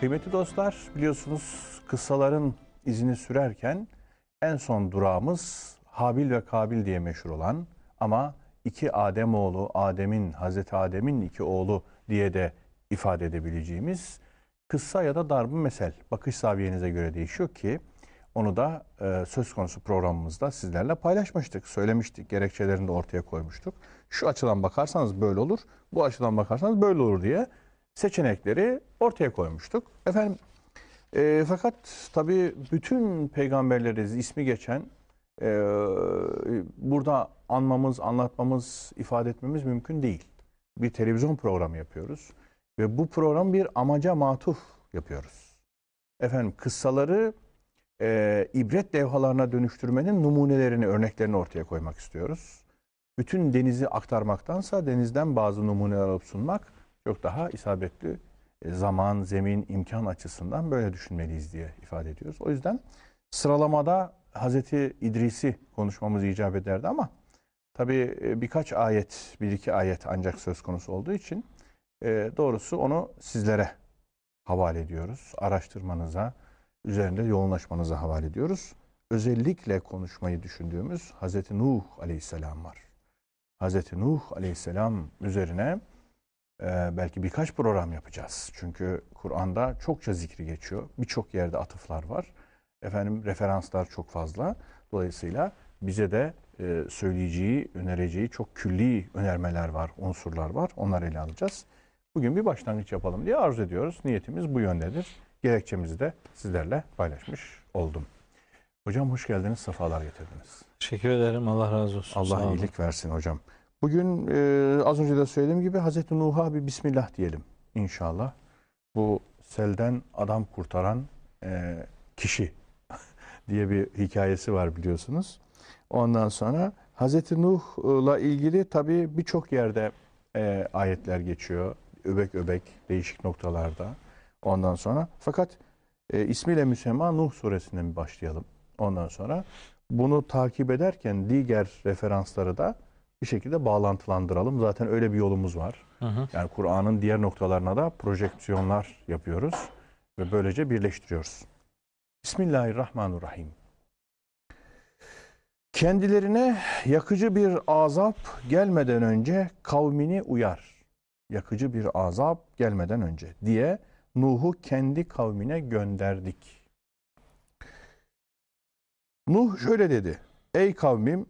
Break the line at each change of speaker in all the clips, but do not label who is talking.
Kıymetli dostlar biliyorsunuz kıssaların izini sürerken en son durağımız Habil ve Kabil diye meşhur olan ama iki Adem oğlu Adem'in Hazreti Adem'in iki oğlu diye de ifade edebileceğimiz kıssa ya da darb mesel bakış zaviyenize göre değişiyor ki onu da e, söz konusu programımızda sizlerle paylaşmıştık, söylemiştik, gerekçelerini de ortaya koymuştuk. Şu açıdan bakarsanız böyle olur, bu açıdan bakarsanız böyle olur diye seçenekleri ortaya koymuştuk. Efendim e, fakat tabii bütün peygamberleri ismi geçen e, burada anmamız, anlatmamız, ifade etmemiz mümkün değil. Bir televizyon programı yapıyoruz ve bu program bir amaca matuf yapıyoruz. Efendim kıssaları e, ibret levhalarına dönüştürmenin numunelerini, örneklerini ortaya koymak istiyoruz. Bütün denizi aktarmaktansa denizden bazı numuneler alıp sunmak çok daha isabetli e, zaman, zemin, imkan açısından böyle düşünmeliyiz diye ifade ediyoruz. O yüzden sıralamada Hazreti İdris'i konuşmamız icap ederdi ama tabii e, birkaç ayet, bir iki ayet ancak söz konusu olduğu için e, doğrusu onu sizlere havale ediyoruz. Araştırmanıza, üzerinde yoğunlaşmanıza havale ediyoruz. Özellikle konuşmayı düşündüğümüz Hazreti Nuh Aleyhisselam var. Hazreti Nuh Aleyhisselam üzerine e, belki birkaç program yapacağız. Çünkü Kur'an'da çokça zikri geçiyor. Birçok yerde atıflar var. Efendim referanslar çok fazla. Dolayısıyla bize de e, söyleyeceği, önereceği çok külli önermeler var, unsurlar var. Onları ele alacağız. Bugün bir başlangıç yapalım diye arzu ediyoruz. Niyetimiz bu yöndedir. Gerekçemizi de sizlerle paylaşmış oldum. Hocam hoş geldiniz, sefalar getirdiniz.
Teşekkür ederim. Allah razı olsun.
Allah iyilik versin hocam. Bugün e, az önce de söylediğim gibi Hazreti Nuh'a bir Bismillah diyelim inşallah. Bu selden adam kurtaran e, kişi diye bir hikayesi var biliyorsunuz. Ondan sonra Hazreti Nuh'la ilgili tabii birçok yerde e, ayetler geçiyor. Öbek öbek değişik noktalarda. Ondan sonra fakat e, ismiyle müsemma Nuh suresinden başlayalım. Ondan sonra bunu takip ederken diğer referansları da bir şekilde bağlantılandıralım. Zaten öyle bir yolumuz var.
Hı hı.
Yani Kur'an'ın diğer noktalarına da projeksiyonlar yapıyoruz ve böylece birleştiriyoruz. Bismillahirrahmanirrahim. Kendilerine yakıcı bir azap gelmeden önce kavmini uyar. Yakıcı bir azap gelmeden önce diye Nuh'u kendi kavmine gönderdik. Nuh şöyle dedi. Ey kavmim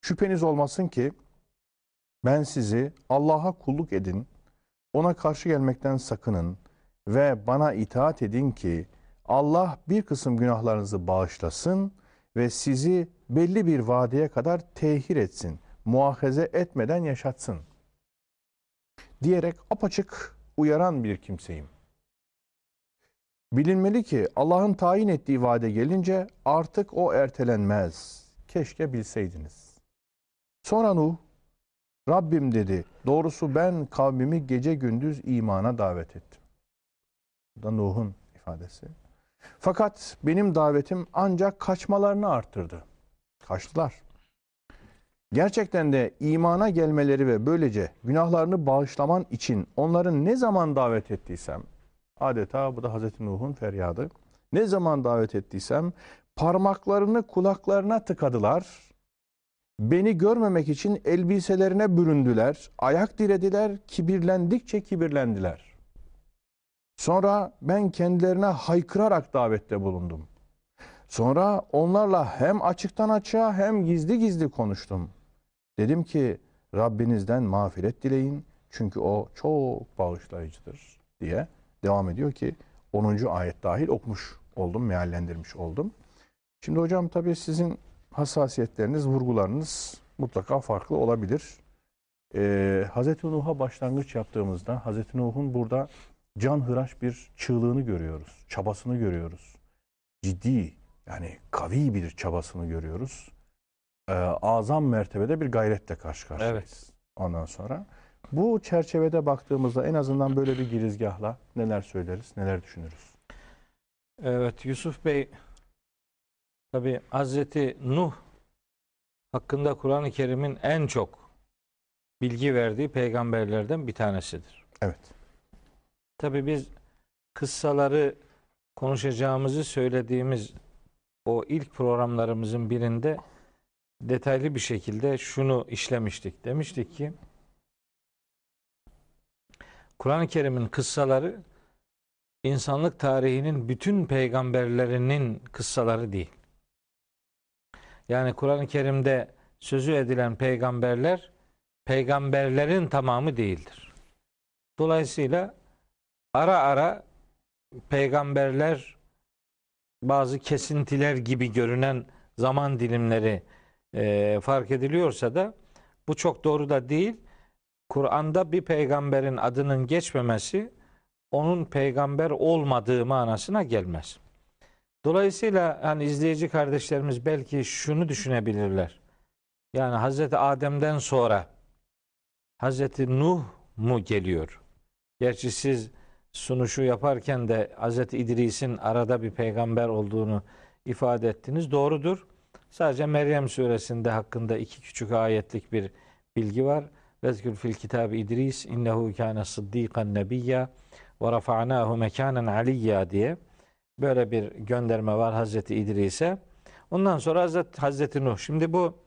şüpheniz olmasın ki ben sizi Allah'a kulluk edin, ona karşı gelmekten sakının ve bana itaat edin ki Allah bir kısım günahlarınızı bağışlasın ve sizi belli bir vadeye kadar tehir etsin, muahaze etmeden yaşatsın diyerek apaçık uyaran bir kimseyim. Bilinmeli ki Allah'ın tayin ettiği vade gelince artık o ertelenmez. Keşke bilseydiniz. Sonra Nuh, Rabbim dedi, doğrusu ben kavmimi gece gündüz imana davet ettim. Bu da Nuh'un ifadesi. Fakat benim davetim ancak kaçmalarını arttırdı. Kaçtılar. Gerçekten de imana gelmeleri ve böylece günahlarını bağışlaman için onların ne zaman davet ettiysem, adeta bu da Hazreti Nuh'un feryadı. Ne zaman davet ettiysem parmaklarını kulaklarına tıkadılar. Beni görmemek için elbiselerine büründüler, ayak dirediler, kibirlendikçe kibirlendiler. Sonra ben kendilerine haykırarak davette bulundum. Sonra onlarla hem açıktan açığa hem gizli gizli konuştum. Dedim ki Rabbinizden mağfiret dileyin çünkü o çok bağışlayıcıdır diye devam ediyor ki 10. ayet dahil okumuş oldum, meallendirmiş oldum. Şimdi hocam tabii sizin hassasiyetleriniz, vurgularınız mutlaka farklı olabilir. Ee, Hazreti Nuh'a başlangıç yaptığımızda Hazreti Nuh'un burada canhıraş bir çığlığını görüyoruz, çabasını görüyoruz. Ciddi yani kavi bir çabasını görüyoruz. Ee, azam mertebede bir gayretle karşı karşıyayız.
Evet.
Ondan sonra bu çerçevede baktığımızda en azından böyle bir girizgahla neler söyleriz, neler düşünürüz?
Evet Yusuf Bey tabi Hazreti Nuh hakkında Kur'an-ı Kerim'in en çok bilgi verdiği peygamberlerden bir tanesidir.
Evet.
Tabi biz kıssaları konuşacağımızı söylediğimiz o ilk programlarımızın birinde detaylı bir şekilde şunu işlemiştik. Demiştik ki Kur'an-ı Kerim'in kıssaları insanlık tarihinin bütün peygamberlerinin kıssaları değil. Yani Kur'an-ı Kerim'de sözü edilen peygamberler peygamberlerin tamamı değildir. Dolayısıyla ara ara peygamberler bazı kesintiler gibi görünen zaman dilimleri e, fark ediliyorsa da bu çok doğru da değil. Kur'an'da bir peygamberin adının geçmemesi onun peygamber olmadığı manasına gelmez. Dolayısıyla hani izleyici kardeşlerimiz belki şunu düşünebilirler. Yani Hazreti Adem'den sonra Hazreti Nuh mu geliyor? Gerçi siz sunuşu yaparken de Hazreti İdris'in arada bir peygamber olduğunu ifade ettiniz. Doğrudur. Sadece Meryem suresinde hakkında iki küçük ayetlik bir bilgi var. Vezkür fil kitabı İdris innehu kâne sıddikan nebiyya ve rafa'nahu mekanen aliyya diye böyle bir gönderme var Hazreti İdris'e. Ondan sonra Hazreti, Hazreti Nuh. Şimdi bu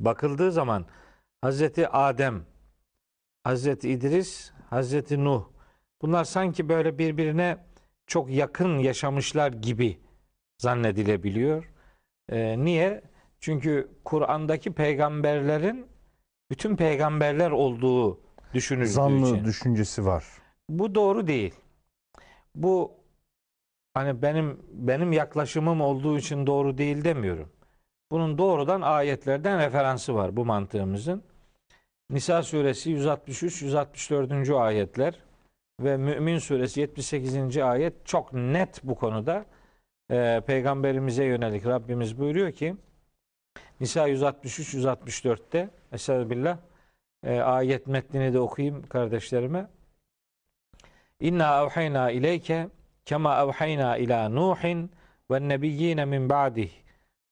bakıldığı zaman Hazreti Adem, Hazreti İdris, Hazreti Nuh bunlar sanki böyle birbirine çok yakın yaşamışlar gibi zannedilebiliyor. Ee, niye? Çünkü Kur'an'daki peygamberlerin bütün peygamberler olduğu düşünüldüğü
Zanlı
için.
düşüncesi var.
Bu doğru değil. Bu hani benim benim yaklaşımım olduğu için doğru değil demiyorum. Bunun doğrudan ayetlerden referansı var bu mantığımızın. Nisa suresi 163 164. ayetler ve Mümin suresi 78. ayet çok net bu konuda. Ee, peygamberimize yönelik Rabbimiz buyuruyor ki Nisa 163 164'te Estağfirullah e, ayet metnini de okuyayım kardeşlerime. İnna evhayna ileyke kema evhayna ila Nuhin ve nebiyyine min ba'dih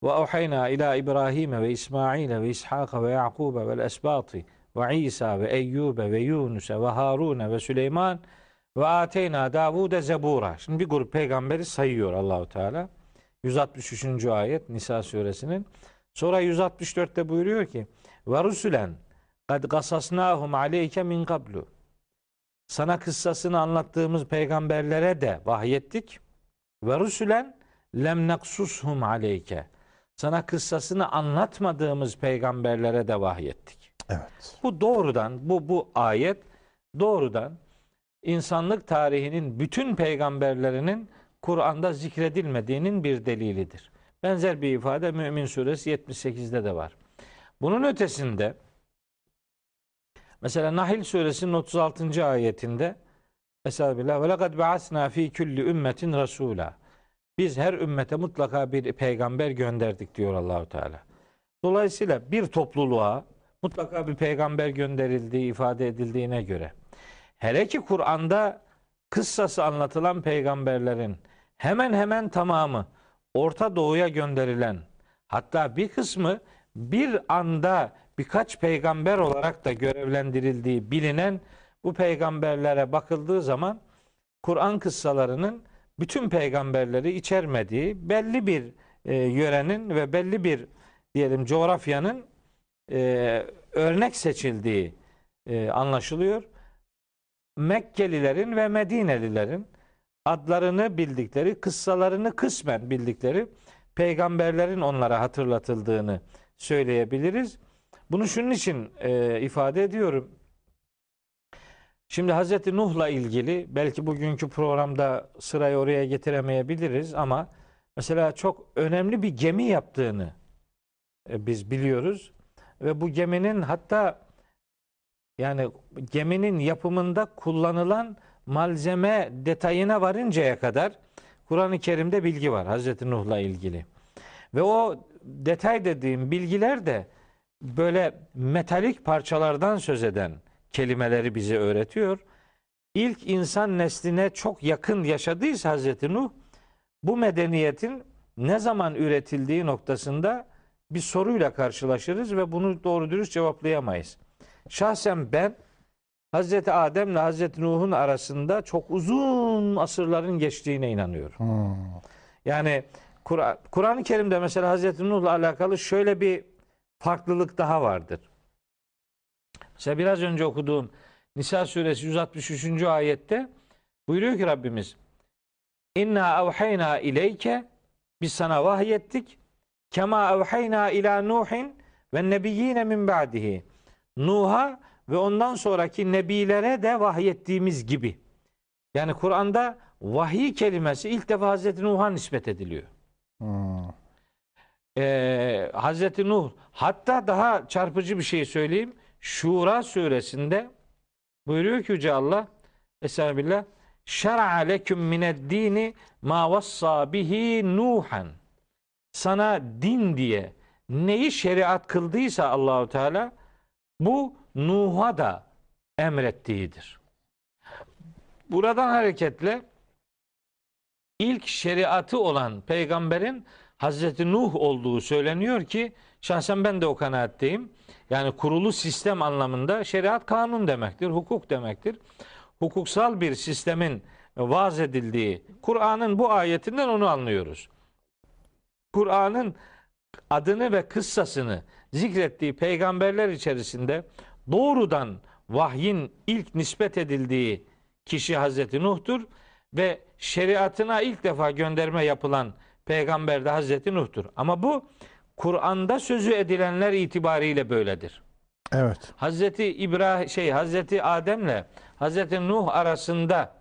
ve evhayna ila İbrahim ve İsmail ve İshak ve Yakub ve esbati ve İsa ve Eyyub ve Yunus ve Harun ve Süleyman ve ateyna Davude zebura. Şimdi bir grup peygamberi sayıyor Allahu Teala. 163. ayet Nisa suresinin. Sonra 164'te buyuruyor ki ve rusulen kad gasasnahum aleyke min kablu. Sana kıssasını anlattığımız peygamberlere de vahyettik. Ve rusulen lem naksushum aleyke. Sana kıssasını anlatmadığımız peygamberlere de vahyettik.
Evet.
Bu doğrudan bu bu ayet doğrudan insanlık tarihinin bütün peygamberlerinin Kur'an'da zikredilmediğinin bir delilidir. Benzer bir ifade Mümin suresi 78'de de var. Bunun ötesinde mesela Nahil suresinin 36. ayetinde Estağfirullah ve lekad ba'asna fi kulli ümmetin rasula. Biz her ümmete mutlaka bir peygamber gönderdik diyor Allahu Teala. Dolayısıyla bir topluluğa mutlaka bir peygamber gönderildiği ifade edildiğine göre hele ki Kur'an'da kıssası anlatılan peygamberlerin hemen hemen tamamı Orta Doğu'ya gönderilen hatta bir kısmı bir anda birkaç peygamber olarak da görevlendirildiği bilinen bu peygamberlere bakıldığı zaman Kur'an kıssalarının bütün peygamberleri içermediği belli bir e, yörenin ve belli bir diyelim coğrafyanın e, örnek seçildiği e, anlaşılıyor. Mekkelilerin ve Medinelilerin adlarını bildikleri, kıssalarını kısmen bildikleri peygamberlerin onlara hatırlatıldığını söyleyebiliriz. Bunu şunun için e, ifade ediyorum. Şimdi Hazreti Nuh'la ilgili belki bugünkü programda sırayı oraya getiremeyebiliriz ama mesela çok önemli bir gemi yaptığını e, biz biliyoruz ve bu geminin hatta yani geminin yapımında kullanılan malzeme detayına varıncaya kadar Kur'an-ı Kerim'de bilgi var Hazreti Nuh'la ilgili. Ve o detay dediğim bilgiler de böyle metalik parçalardan söz eden kelimeleri bize öğretiyor. İlk insan nesline çok yakın yaşadıysa Hazreti Nuh bu medeniyetin ne zaman üretildiği noktasında bir soruyla karşılaşırız ve bunu doğru dürüst cevaplayamayız. Şahsen ben Hazreti Adem ile Hazreti Nuh'un arasında çok uzun asırların geçtiğine inanıyorum.
Hmm.
Yani Kur'an- Kur'an-ı Kerim'de mesela Hazreti Nuh'la alakalı şöyle bir farklılık daha vardır. Mesela biraz önce okuduğum Nisa suresi 163. ayette buyuruyor ki Rabbimiz İnna evhayna ileyke biz sana vahyettik kema evhayna ila Nuhin ve nebiyyine min ba'dihi Nuh'a ve ondan sonraki nebilere de vahyettiğimiz gibi. Yani Kur'an'da vahiy kelimesi ilk defa Hazreti Nuh'a nispet ediliyor.
Hmm.
Ee, Hazreti Nuh hatta daha çarpıcı bir şey söyleyeyim. Şura suresinde buyuruyor ki Yüce Allah Estağfirullah Şer'a leküm mined dini ma vassa bihi Nuhan sana din diye neyi şeriat kıldıysa Allahu Teala bu Nuh'a da emrettiğidir. Buradan hareketle ilk şeriatı olan peygamberin Hazreti Nuh olduğu söyleniyor ki şahsen ben de o kanaatteyim. Yani kurulu sistem anlamında şeriat kanun demektir, hukuk demektir. Hukuksal bir sistemin vaz edildiği Kur'an'ın bu ayetinden onu anlıyoruz. Kur'an'ın adını ve kıssasını zikrettiği peygamberler içerisinde doğrudan vahyin ilk nispet edildiği kişi Hazreti Nuh'tur ve şeriatına ilk defa gönderme yapılan peygamber de Hazreti Nuh'tur. Ama bu Kur'an'da sözü edilenler itibariyle böyledir.
Evet.
Hazreti İbrahim şey Hazreti Adem'le Hazreti Nuh arasında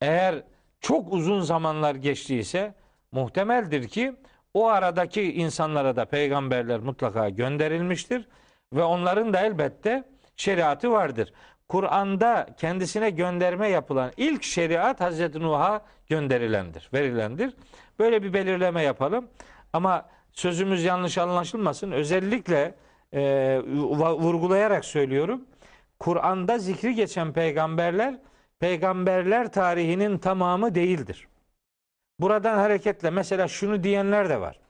eğer çok uzun zamanlar geçtiyse muhtemeldir ki o aradaki insanlara da peygamberler mutlaka gönderilmiştir ve onların da elbette şeriatı vardır. Kur'an'da kendisine gönderme yapılan ilk şeriat Hazreti Nuh'a gönderilendir, verilendir. Böyle bir belirleme yapalım. Ama sözümüz yanlış anlaşılmasın. Özellikle e, vurgulayarak söylüyorum. Kur'an'da zikri geçen peygamberler peygamberler tarihinin tamamı değildir. Buradan hareketle mesela şunu diyenler de var.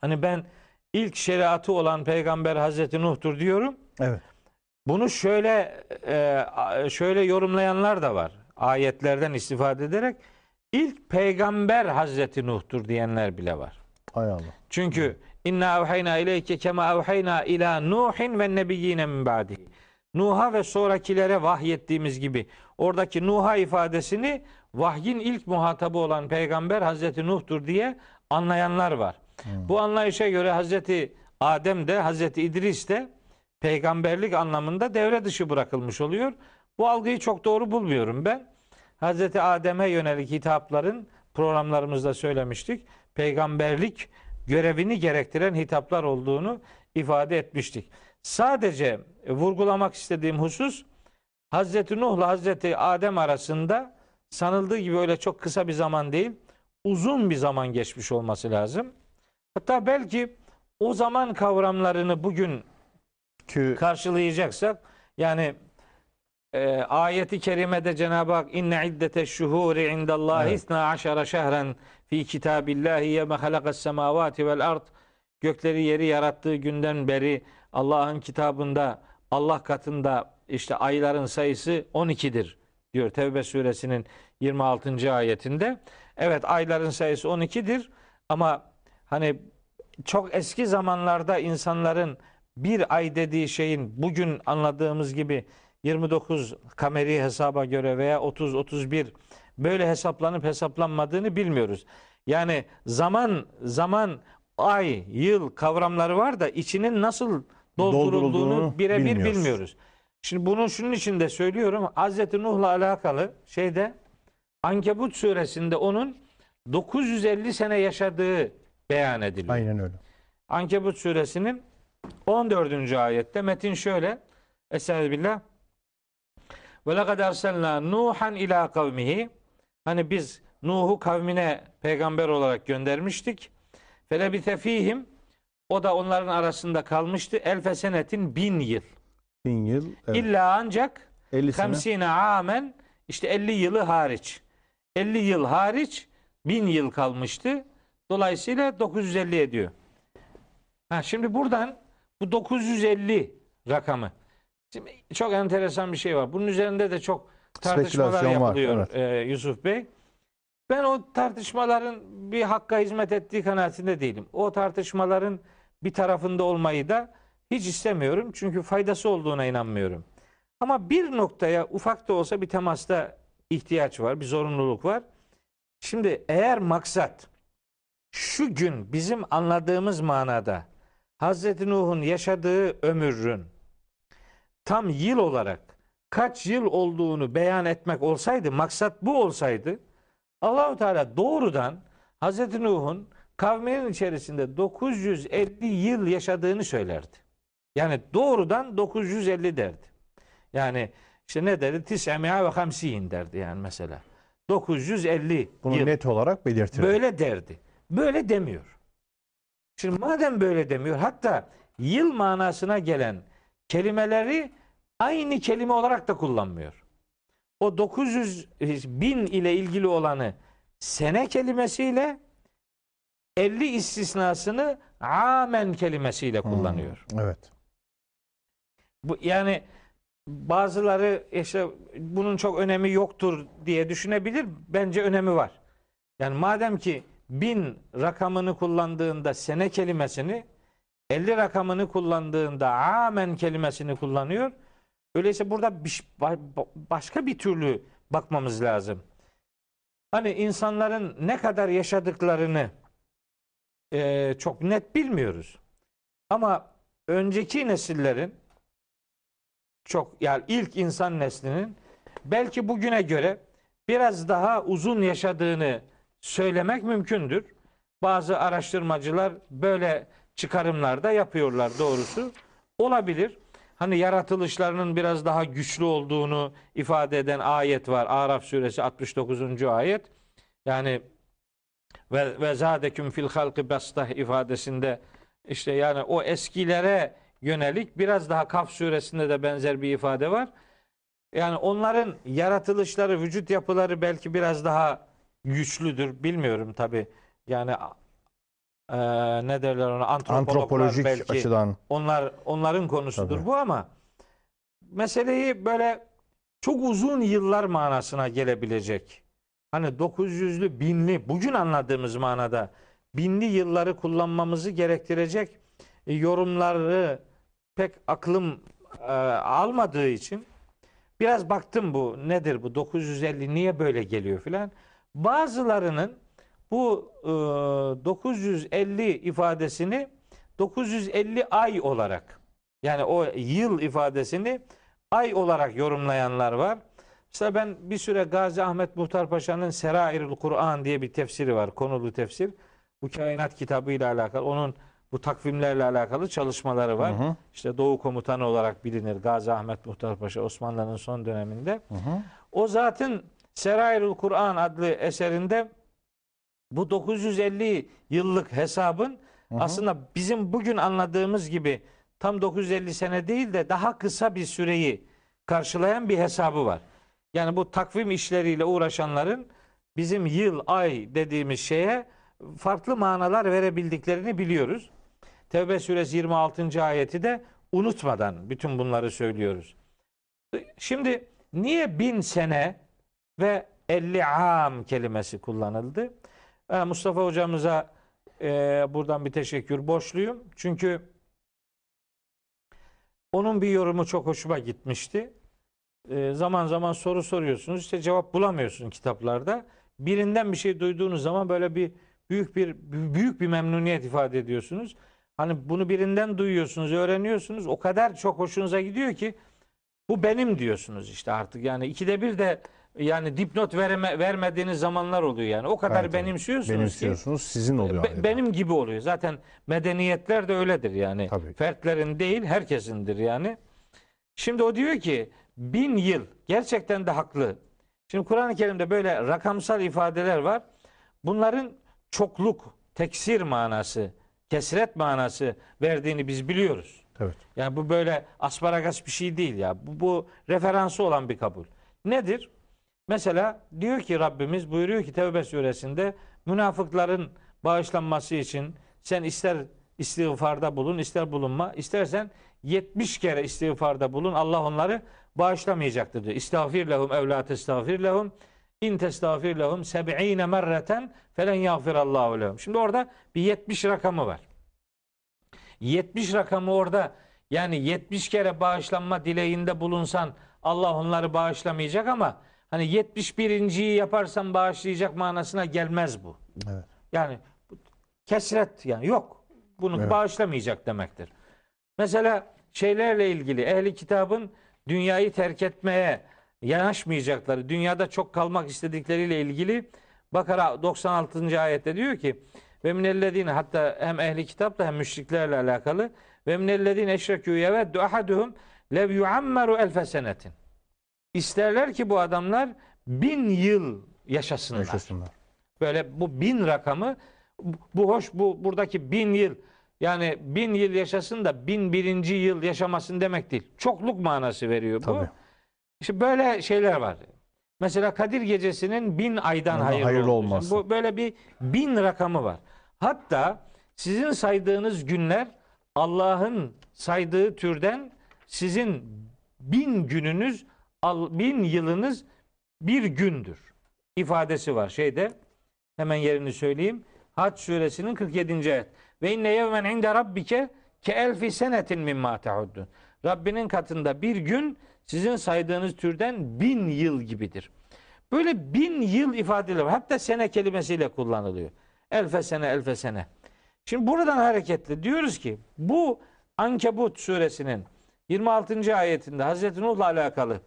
Hani ben ilk şeriatı olan peygamber Hazreti Nuh'tur diyorum.
Evet.
Bunu şöyle e, şöyle yorumlayanlar da var. Ayetlerden istifade ederek ilk peygamber Hazreti Nuh'tur diyenler bile var.
Hay Allah.
Çünkü inna evhayna ileyke kema evhayna ila Nuhin ve nebiyyine min ba'dihi. Nuh'a ve sonrakilere vahyettiğimiz gibi oradaki Nuh'a ifadesini vahyin ilk muhatabı olan peygamber Hazreti Nuh'tur diye anlayanlar var. Bu anlayışa göre Hazreti Adem de Hazreti İdris de peygamberlik anlamında devre dışı bırakılmış oluyor. Bu algıyı çok doğru bulmuyorum ben. Hazreti Adem'e yönelik hitapların programlarımızda söylemiştik. Peygamberlik görevini gerektiren hitaplar olduğunu ifade etmiştik. Sadece vurgulamak istediğim husus Hazreti Nuh'la Hazreti Adem arasında sanıldığı gibi öyle çok kısa bir zaman değil, uzun bir zaman geçmiş olması lazım. Hatta belki o zaman kavramlarını bugün
Ki
karşılayacaksak yani e, ayeti kerimede Cenab-ı Hak inne iddete şuhuri indallahi
Evet.
isna aşara şehren fi kitabillahi yeme halakas semavati vel ard gökleri yeri yarattığı günden beri Allah'ın kitabında Allah katında işte ayların sayısı 12'dir diyor Tevbe suresinin 26. ayetinde. Evet ayların sayısı 12'dir ama hani çok eski zamanlarda insanların bir ay dediği şeyin bugün anladığımız gibi 29 kameri hesaba göre veya 30 31 böyle hesaplanıp hesaplanmadığını bilmiyoruz. Yani zaman zaman ay yıl kavramları var da içinin nasıl doldurulduğunu birebir
bilmiyoruz.
bilmiyoruz. Şimdi bunu şunun için de söylüyorum. Hazreti Nuh'la alakalı şeyde Ankebut suresinde onun 950 sene yaşadığı beyan ediliyor.
aynen öyle.
Ankebut suresinin 14. ayette metin şöyle. Estağfirullah. Ve lekad erselna Nuhan ila kavmihi. Hani biz Nuh'u kavmine peygamber olarak göndermiştik. Felebite fihim. O da onların arasında kalmıştı. Elfe senetin bin yıl.
Bin yıl. Evet.
İlla ancak
50 sene.
Amen işte 50 yılı hariç. 50 yıl hariç 1000 yıl kalmıştı. Dolayısıyla 950 ediyor. Ha, şimdi buradan bu 950 rakamı Şimdi çok enteresan bir şey var. Bunun üzerinde de çok tartışmalar
Spekülasyon var,
yapılıyor
evet.
e, Yusuf Bey. Ben o tartışmaların bir hakka hizmet ettiği kanaatinde değilim. O tartışmaların bir tarafında olmayı da hiç istemiyorum. Çünkü faydası olduğuna inanmıyorum. Ama bir noktaya ufak da olsa bir temasta ihtiyaç var, bir zorunluluk var. Şimdi eğer maksat şu gün bizim anladığımız manada Hazreti Nuh'un yaşadığı ömrün tam yıl olarak kaç yıl olduğunu beyan etmek olsaydı, maksat bu olsaydı Allahu Teala doğrudan Hazreti Nuh'un kavminin içerisinde 950 yıl yaşadığını söylerdi. Yani doğrudan 950 derdi. Yani işte ne derdi? Tis'emi'a ve hamsiyin derdi yani mesela. 950
Bunu
yıl.
net olarak belirtir.
Böyle derdi. Böyle demiyor. Şimdi madem böyle demiyor, hatta yıl manasına gelen kelimeleri aynı kelime olarak da kullanmıyor. O 900 bin ile ilgili olanı sene kelimesiyle 50 istisnasını amen kelimesiyle kullanıyor.
Evet.
Bu yani bazıları işte bunun çok önemi yoktur diye düşünebilir. Bence önemi var. Yani madem ki bin rakamını kullandığında sene kelimesini 50 rakamını kullandığında amen kelimesini kullanıyor. Öyleyse burada başka bir türlü bakmamız lazım. Hani insanların ne kadar yaşadıklarını eee, çok net bilmiyoruz. Ama önceki nesillerin çok yani ilk insan neslinin belki bugüne göre biraz daha uzun yaşadığını söylemek mümkündür. Bazı araştırmacılar böyle çıkarımlar da yapıyorlar doğrusu. Olabilir. Hani yaratılışlarının biraz daha güçlü olduğunu ifade eden ayet var. Araf suresi 69. ayet. Yani ve ve zadeküm fil halqi bastah ifadesinde işte yani o eskilere yönelik biraz daha Kaf suresinde de benzer bir ifade var. Yani onların yaratılışları, vücut yapıları belki biraz daha güçlüdür. Bilmiyorum tabi. Yani e, ne derler ona antropologlar
Antropolojik
belki
açıdan
onlar onların konusudur
Tabii.
bu ama meseleyi böyle çok uzun yıllar manasına gelebilecek. Hani 900'lü, binli, bugün anladığımız manada binli yılları kullanmamızı gerektirecek e, yorumları pek aklım e, almadığı için biraz baktım bu nedir bu 950 niye böyle geliyor filan. Bazılarının bu e, 950 ifadesini 950 ay olarak yani o yıl ifadesini ay olarak yorumlayanlar var. Mesela ben bir süre Gazi Ahmet Muhtar Paşa'nın Serairul Kur'an diye bir tefsiri var. Konulu tefsir. Bu kainat kitabı ile alakalı. Onun bu takvimlerle alakalı çalışmaları var.
Hı hı.
İşte Doğu Komutanı olarak bilinir Gazi Ahmet Muhtar Paşa Osmanlı'nın son döneminde.
Hı hı.
O zatın Serairul Kur'an adlı eserinde bu 950 yıllık hesabın
Hı hı.
aslında bizim bugün anladığımız gibi tam 950 sene değil de daha kısa bir süreyi karşılayan bir hesabı var. Yani bu takvim işleriyle uğraşanların bizim yıl, ay dediğimiz şeye farklı manalar verebildiklerini biliyoruz. Tevbe suresi 26. ayeti de unutmadan bütün bunları söylüyoruz. Şimdi niye bin sene ve 50 am kelimesi kullanıldı? Mustafa hocamıza e, buradan bir teşekkür borçluyum. Çünkü onun bir yorumu çok hoşuma gitmişti. Ee, zaman zaman soru soruyorsunuz işte cevap bulamıyorsun kitaplarda. Birinden bir şey duyduğunuz zaman böyle bir büyük bir büyük bir memnuniyet ifade ediyorsunuz. Hani bunu birinden duyuyorsunuz, öğreniyorsunuz. O kadar çok hoşunuza gidiyor ki bu benim diyorsunuz işte artık. Yani ikide bir de yani dipnot vereme, vermediğiniz zamanlar oluyor yani. O kadar
Evet, evet.
benimsiyorsunuz ki
benimsiyorsunuz. Sizin oluyor.
be-
adeta.
benim gibi oluyor. Zaten medeniyetler de öyledir yani.
Tabii.
Fertlerin değil herkesindir yani. Şimdi o diyor ki bin yıl gerçekten de haklı. Şimdi Kur'an-ı Kerim'de böyle rakamsal ifadeler var. Bunların çokluk, teksir manası, kesret manası verdiğini biz biliyoruz.
Evet.
Yani bu böyle asparagas bir şey değil ya. Bu, bu referansı olan bir kabul. Nedir? Mesela diyor ki Rabbimiz buyuruyor ki Tevbe suresinde münafıkların bağışlanması için sen ister istiğfarda bulun ister bulunma istersen 70 kere istiğfarda bulun. Allah onları bağışlamayacaktır diyor. İstağfir lehum evla testağfir lehum in testağfir lehum seb'ine merreten felen yağfirallahu lehum. Şimdi orada bir 70 rakamı var. 70 rakamı orada yani 70 kere bağışlanma dileğinde bulunsan Allah onları bağışlamayacak ama hani 71.yi yaparsan bağışlayacak manasına gelmez bu.
Evet.
Yani kesret yani yok. Bunu
Evet.
bağışlamayacak demektir. Mesela şeylerle ilgili ehli kitabın dünyayı terk etmeye yanaşmayacakları, dünyada çok kalmak istedikleriyle ilgili Bakara 96. ayette diyor ki ve minellezine hatta hem ehli kitapla hem müşriklerle alakalı ve minellezine eşrekû yeveddu ahaduhum lev yuammeru elfe senetin. İsterler ki bu adamlar bin yıl yaşasınlar.
Yaşasınlar.
Böyle bu bin rakamı bu- hoş bu buradaki bin yıl yani bin yıl yaşasın da bin birinci yıl yaşamasın demek değil. Çokluk manası veriyor bu.
Tabii.
İşte böyle şeyler var. Mesela Kadir Gecesi'nin bin aydan
Ama
hayırlı,
hayırlı
olması. Bu böyle bir bin rakamı var. Hatta sizin saydığınız günler Allah'ın saydığı türden sizin bin gününüz, bin yılınız bir gündür ifadesi var şeyde. Hemen yerini söyleyeyim. Hac suresinin 47. ayet. Ve inne yevmen inde rabbike ke elfi senetin mimma tehuddun. Rabbinin katında bir gün sizin saydığınız türden bin yıl gibidir. Böyle bin yıl ifadeleri var. Hatta sene kelimesiyle kullanılıyor. Elfe sene, elfe sene. Şimdi buradan hareketle diyoruz ki bu Ankebut suresinin 26. ayetinde Hazreti Nuh'la alakalı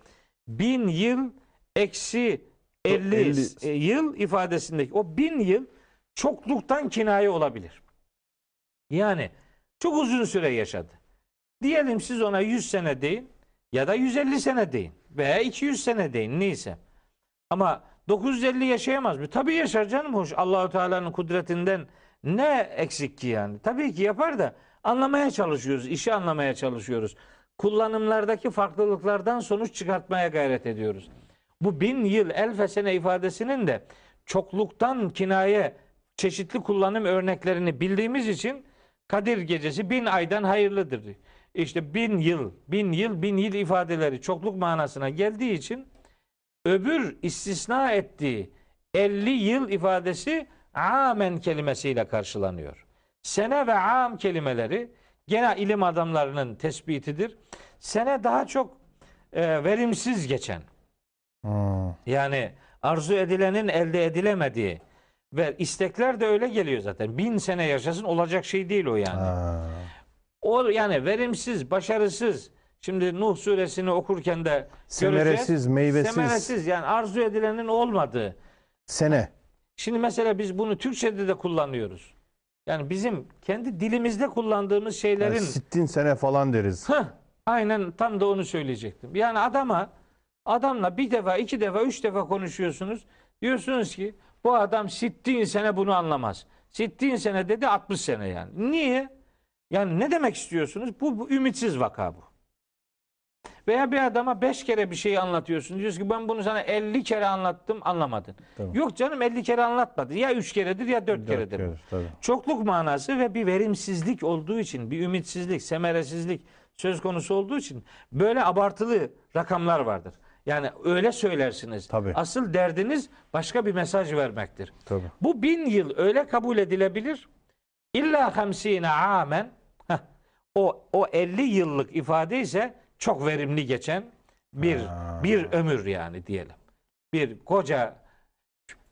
bin yıl eksi 50,
50
yıl ifadesindeki o bin yıl çokluktan kinaye olabilir. Yani çok uzun süre yaşadı. Diyelim siz ona 100 sene deyin ya da 150 sene deyin veya 200 sene deyin neyse. Ama 950 yaşayamaz mı? Tabii yaşar canım hoş. Allahu Teala'nın kudretinden ne eksik ki yani? Tabii ki yapar da anlamaya çalışıyoruz, işi anlamaya çalışıyoruz. Kullanımlardaki farklılıklardan sonuç çıkartmaya gayret ediyoruz. Bu bin yıl elfe sene ifadesinin de çokluktan kinaye çeşitli kullanım örneklerini bildiğimiz için Kadir gecesi bin aydan hayırlıdır. İşte bin yıl, bin yıl, bin yıl ifadeleri çokluk manasına geldiği için öbür istisna ettiği 50 yıl ifadesi amen kelimesiyle karşılanıyor. Sene ve am kelimeleri gene ilim adamlarının tespitidir. Sene daha çok e, verimsiz geçen,
Hmm.
yani arzu edilenin elde edilemediği ve istekler de öyle geliyor zaten. Bin sene yaşasın olacak şey değil o yani.
Ha.
O yani verimsiz, başarısız. Şimdi Nuh suresini okurken de göreceğiz.
Semeresiz, meyvesiz.
Semeresiz yani arzu edilenin olmadığı.
Sene.
Şimdi mesela biz bunu Türkçe'de de kullanıyoruz. Yani bizim kendi dilimizde kullandığımız şeylerin
Yani sittin sene falan deriz.
Heh, aynen tam da onu söyleyecektim. Yani adama adamla bir defa, iki defa, üç defa konuşuyorsunuz. Diyorsunuz ki bu adam sittin sene bunu anlamaz. Sittin sene dedi 60 sene yani. Niye? Yani ne demek istiyorsunuz? Bu, bu ümitsiz vaka bu. Veya bir adama beş kere bir şeyi anlatıyorsun. Diyorsun ki ben bunu sana 50 kere anlattım anlamadın.
Tabii.
Yok canım 50 kere anlatmadı. Ya üç keredir ya dört,
Dört
keredir.
kere, tabii.
Çokluk manası ve bir verimsizlik olduğu için, bir ümitsizlik, semeresizlik söz konusu olduğu için böyle abartılı rakamlar vardır. Yani öyle söylersiniz.
Tabii.
Asıl derdiniz başka bir mesaj vermektir.
Tabii.
Bu bin yıl öyle kabul edilebilir. İlla hamsine amen. Heh, o, o 50 yıllık ifade ise çok verimli geçen bir
Ha.
bir ömür yani diyelim. Bir koca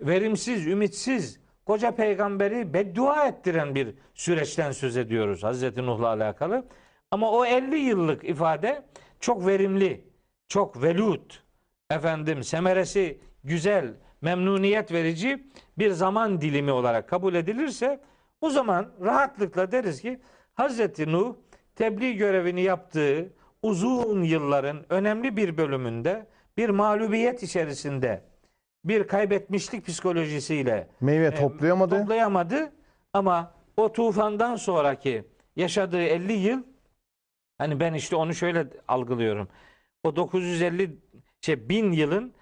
verimsiz, ümitsiz koca peygamberi beddua ettiren bir süreçten söz ediyoruz Hazreti Nuh'la alakalı. Ama o 50 yıllık ifade çok verimli, çok velut, efendim semeresi güzel, memnuniyet verici bir zaman dilimi olarak kabul edilirse o zaman rahatlıkla deriz ki Hazreti Nuh tebliğ görevini yaptığı uzun yılların önemli bir bölümünde bir mağlubiyet içerisinde bir kaybetmişlik psikolojisiyle
Meyve
e,
toplayamadı.
toplayamadı ama o tufandan sonraki yaşadığı 50 yıl hani ben işte onu şöyle algılıyorum. O 950 şey 1000 yılın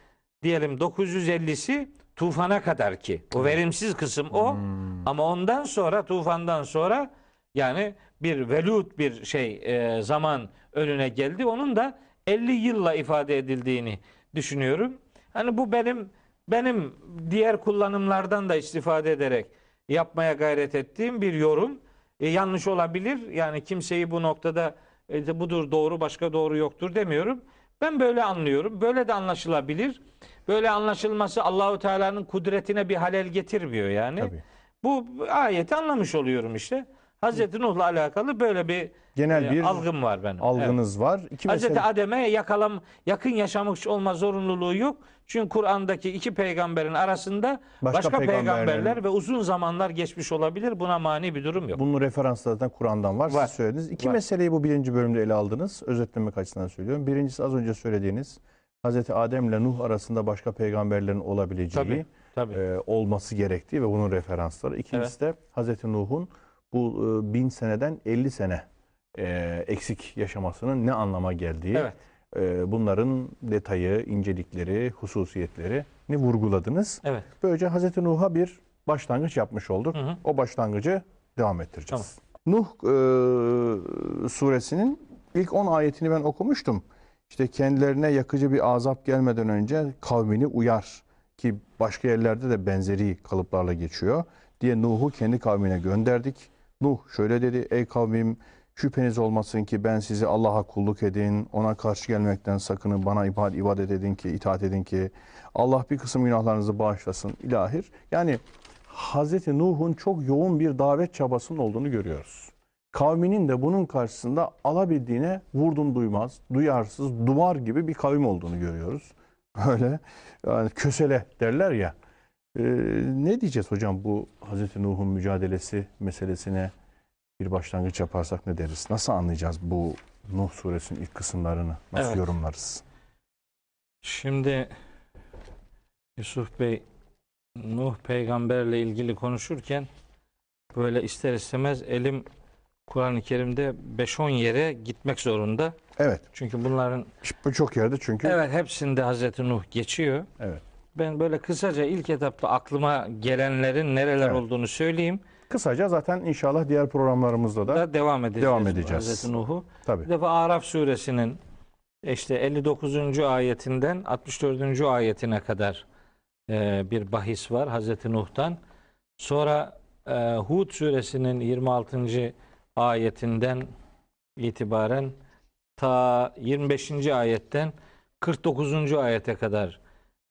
diyelim 950'si tufana kadar ki o verimsiz kısım o
Hmm.
ama ondan sonra tufandan sonra Yani bir velut bir şey e, zaman önüne geldi. Onun da 50 yılla ifade edildiğini düşünüyorum. Hani bu benim benim diğer kullanımlardan da istifade ederek yapmaya gayret ettiğim bir yorum. E, yanlış olabilir. Yani kimseyi bu noktada e, budur doğru başka doğru yoktur demiyorum. Ben böyle anlıyorum. Böyle de anlaşılabilir. Böyle anlaşılması Allahu Teala'nın kudretine bir halel getirmiyor yani.
Tabii.
Bu ayeti anlamış oluyorum işte. Hazreti Nuh'la alakalı böyle bir
Genel
e,
bir
algım var benim. Evet.
algınız var. İki
Hazreti
mesele
Adem'e yakalam yakın yaşamış olma zorunluluğu yok. Çünkü Kur'an'daki iki peygamberin arasında
Başka
başka,
peygamberlerin-
peygamberler ve uzun zamanlar geçmiş olabilir. Buna mani bir durum yok.
bunun referansları zaten Kur'an'dan var.
Var.
Siz söylediniz. İki
Var.
meseleyi bu birinci bölümde ele aldınız. Özetlemek açısından söylüyorum. Birincisi az önce söylediğiniz Hazreti Adem ile Nuh arasında başka peygamberlerin olabileceği,
Tabii, tabii.
e, olması gerektiği ve bunun referansları. İkincisi de Hazreti Nuh'un bu e, bin seneden 50 sene e, eksik yaşamasının ne anlama geldiği,
Evet.
e, bunların detayı, incelikleri, hususiyetlerini vurguladınız.
Evet.
Böylece Hazreti Nuh'a bir başlangıç yapmış olduk.
Hı hı.
O başlangıcı devam ettireceğiz. Nuh e, suresinin ilk 10 ayetini ben okumuştum. İşte kendilerine yakıcı bir azap gelmeden önce kavmini uyar ki başka yerlerde de benzeri kalıplarla geçiyor diye Nuh'u kendi kavmine gönderdik. Nuh şöyle dedi ey kavmim şüpheniz olmasın ki ben sizi Allah'a kulluk edin, ona karşı gelmekten sakının, bana ibadet, edin ki, itaat edin ki Allah bir kısım günahlarınızı bağışlasın ilahir. Yani Hazreti Nuh'un çok yoğun bir davet çabasının olduğunu görüyoruz. Kavminin de bunun karşısında alabildiğine vurdum duymaz, duyarsız, duvar gibi bir kavim olduğunu görüyoruz. Öyle yani kösele derler ya. Ee, ne diyeceğiz hocam bu Hazreti Nuh'un mücadelesi meselesine bir başlangıç yaparsak ne deriz? Nasıl anlayacağız bu Nuh suresinin ilk kısımlarını? Nasıl
Evet.
yorumlarız?
Şimdi Yusuf Bey Nuh peygamberle ilgili konuşurken böyle ister istemez elim Kur'an-ı Kerim'de 5-10 yere gitmek zorunda.
Evet.
Çünkü bunların
Bu çok yerde çünkü.
evet hepsinde Hazreti Nuh geçiyor.
Evet.
Ben böyle kısaca ilk etapta aklıma gelenlerin nereler
Evet.
olduğunu söyleyeyim.
Kısaca zaten inşallah diğer programlarımızda da
Da devam edeceğiz.
Devam edeceğiz.
Hazreti Nuh'u.
tabii.
Bir defa Araf suresinin işte 59. ayetinden 64. ayetine kadar e, bir bahis var Hazreti Nuh'tan. Sonra e, Hud suresinin 26. ayetinden itibaren ta 25. ayetten 49. ayete kadar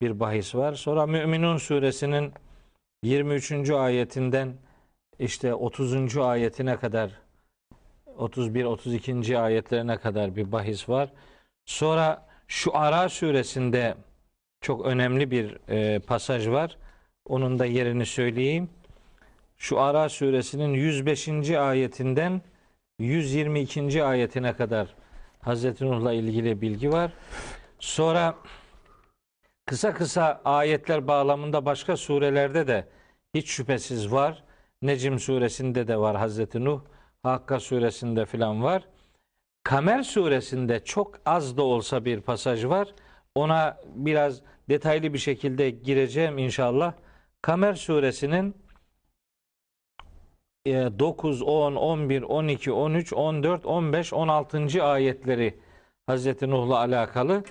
bir bahis var. Sonra Müminun suresinin 23. ayetinden işte 30. ayetine kadar 31 32. ayetlerine kadar bir bahis var. Sonra şu Ara suresinde çok önemli bir e, pasaj var. Onun da yerini söyleyeyim. Şu Ara suresinin 105. ayetinden 122. ayetine kadar Hazreti Nuh'la ilgili bilgi var. Sonra kısa kısa ayetler bağlamında başka surelerde de hiç şüphesiz var. Necim suresinde de var Hazreti Nuh. Hakka suresinde filan var. Kamer suresinde çok az da olsa bir pasaj var. Ona biraz detaylı bir şekilde gireceğim inşallah. Kamer suresinin e, 9, 10, 11, 12, 13, 14, 15, 16. ayetleri Hazreti Nuh'la alakalı.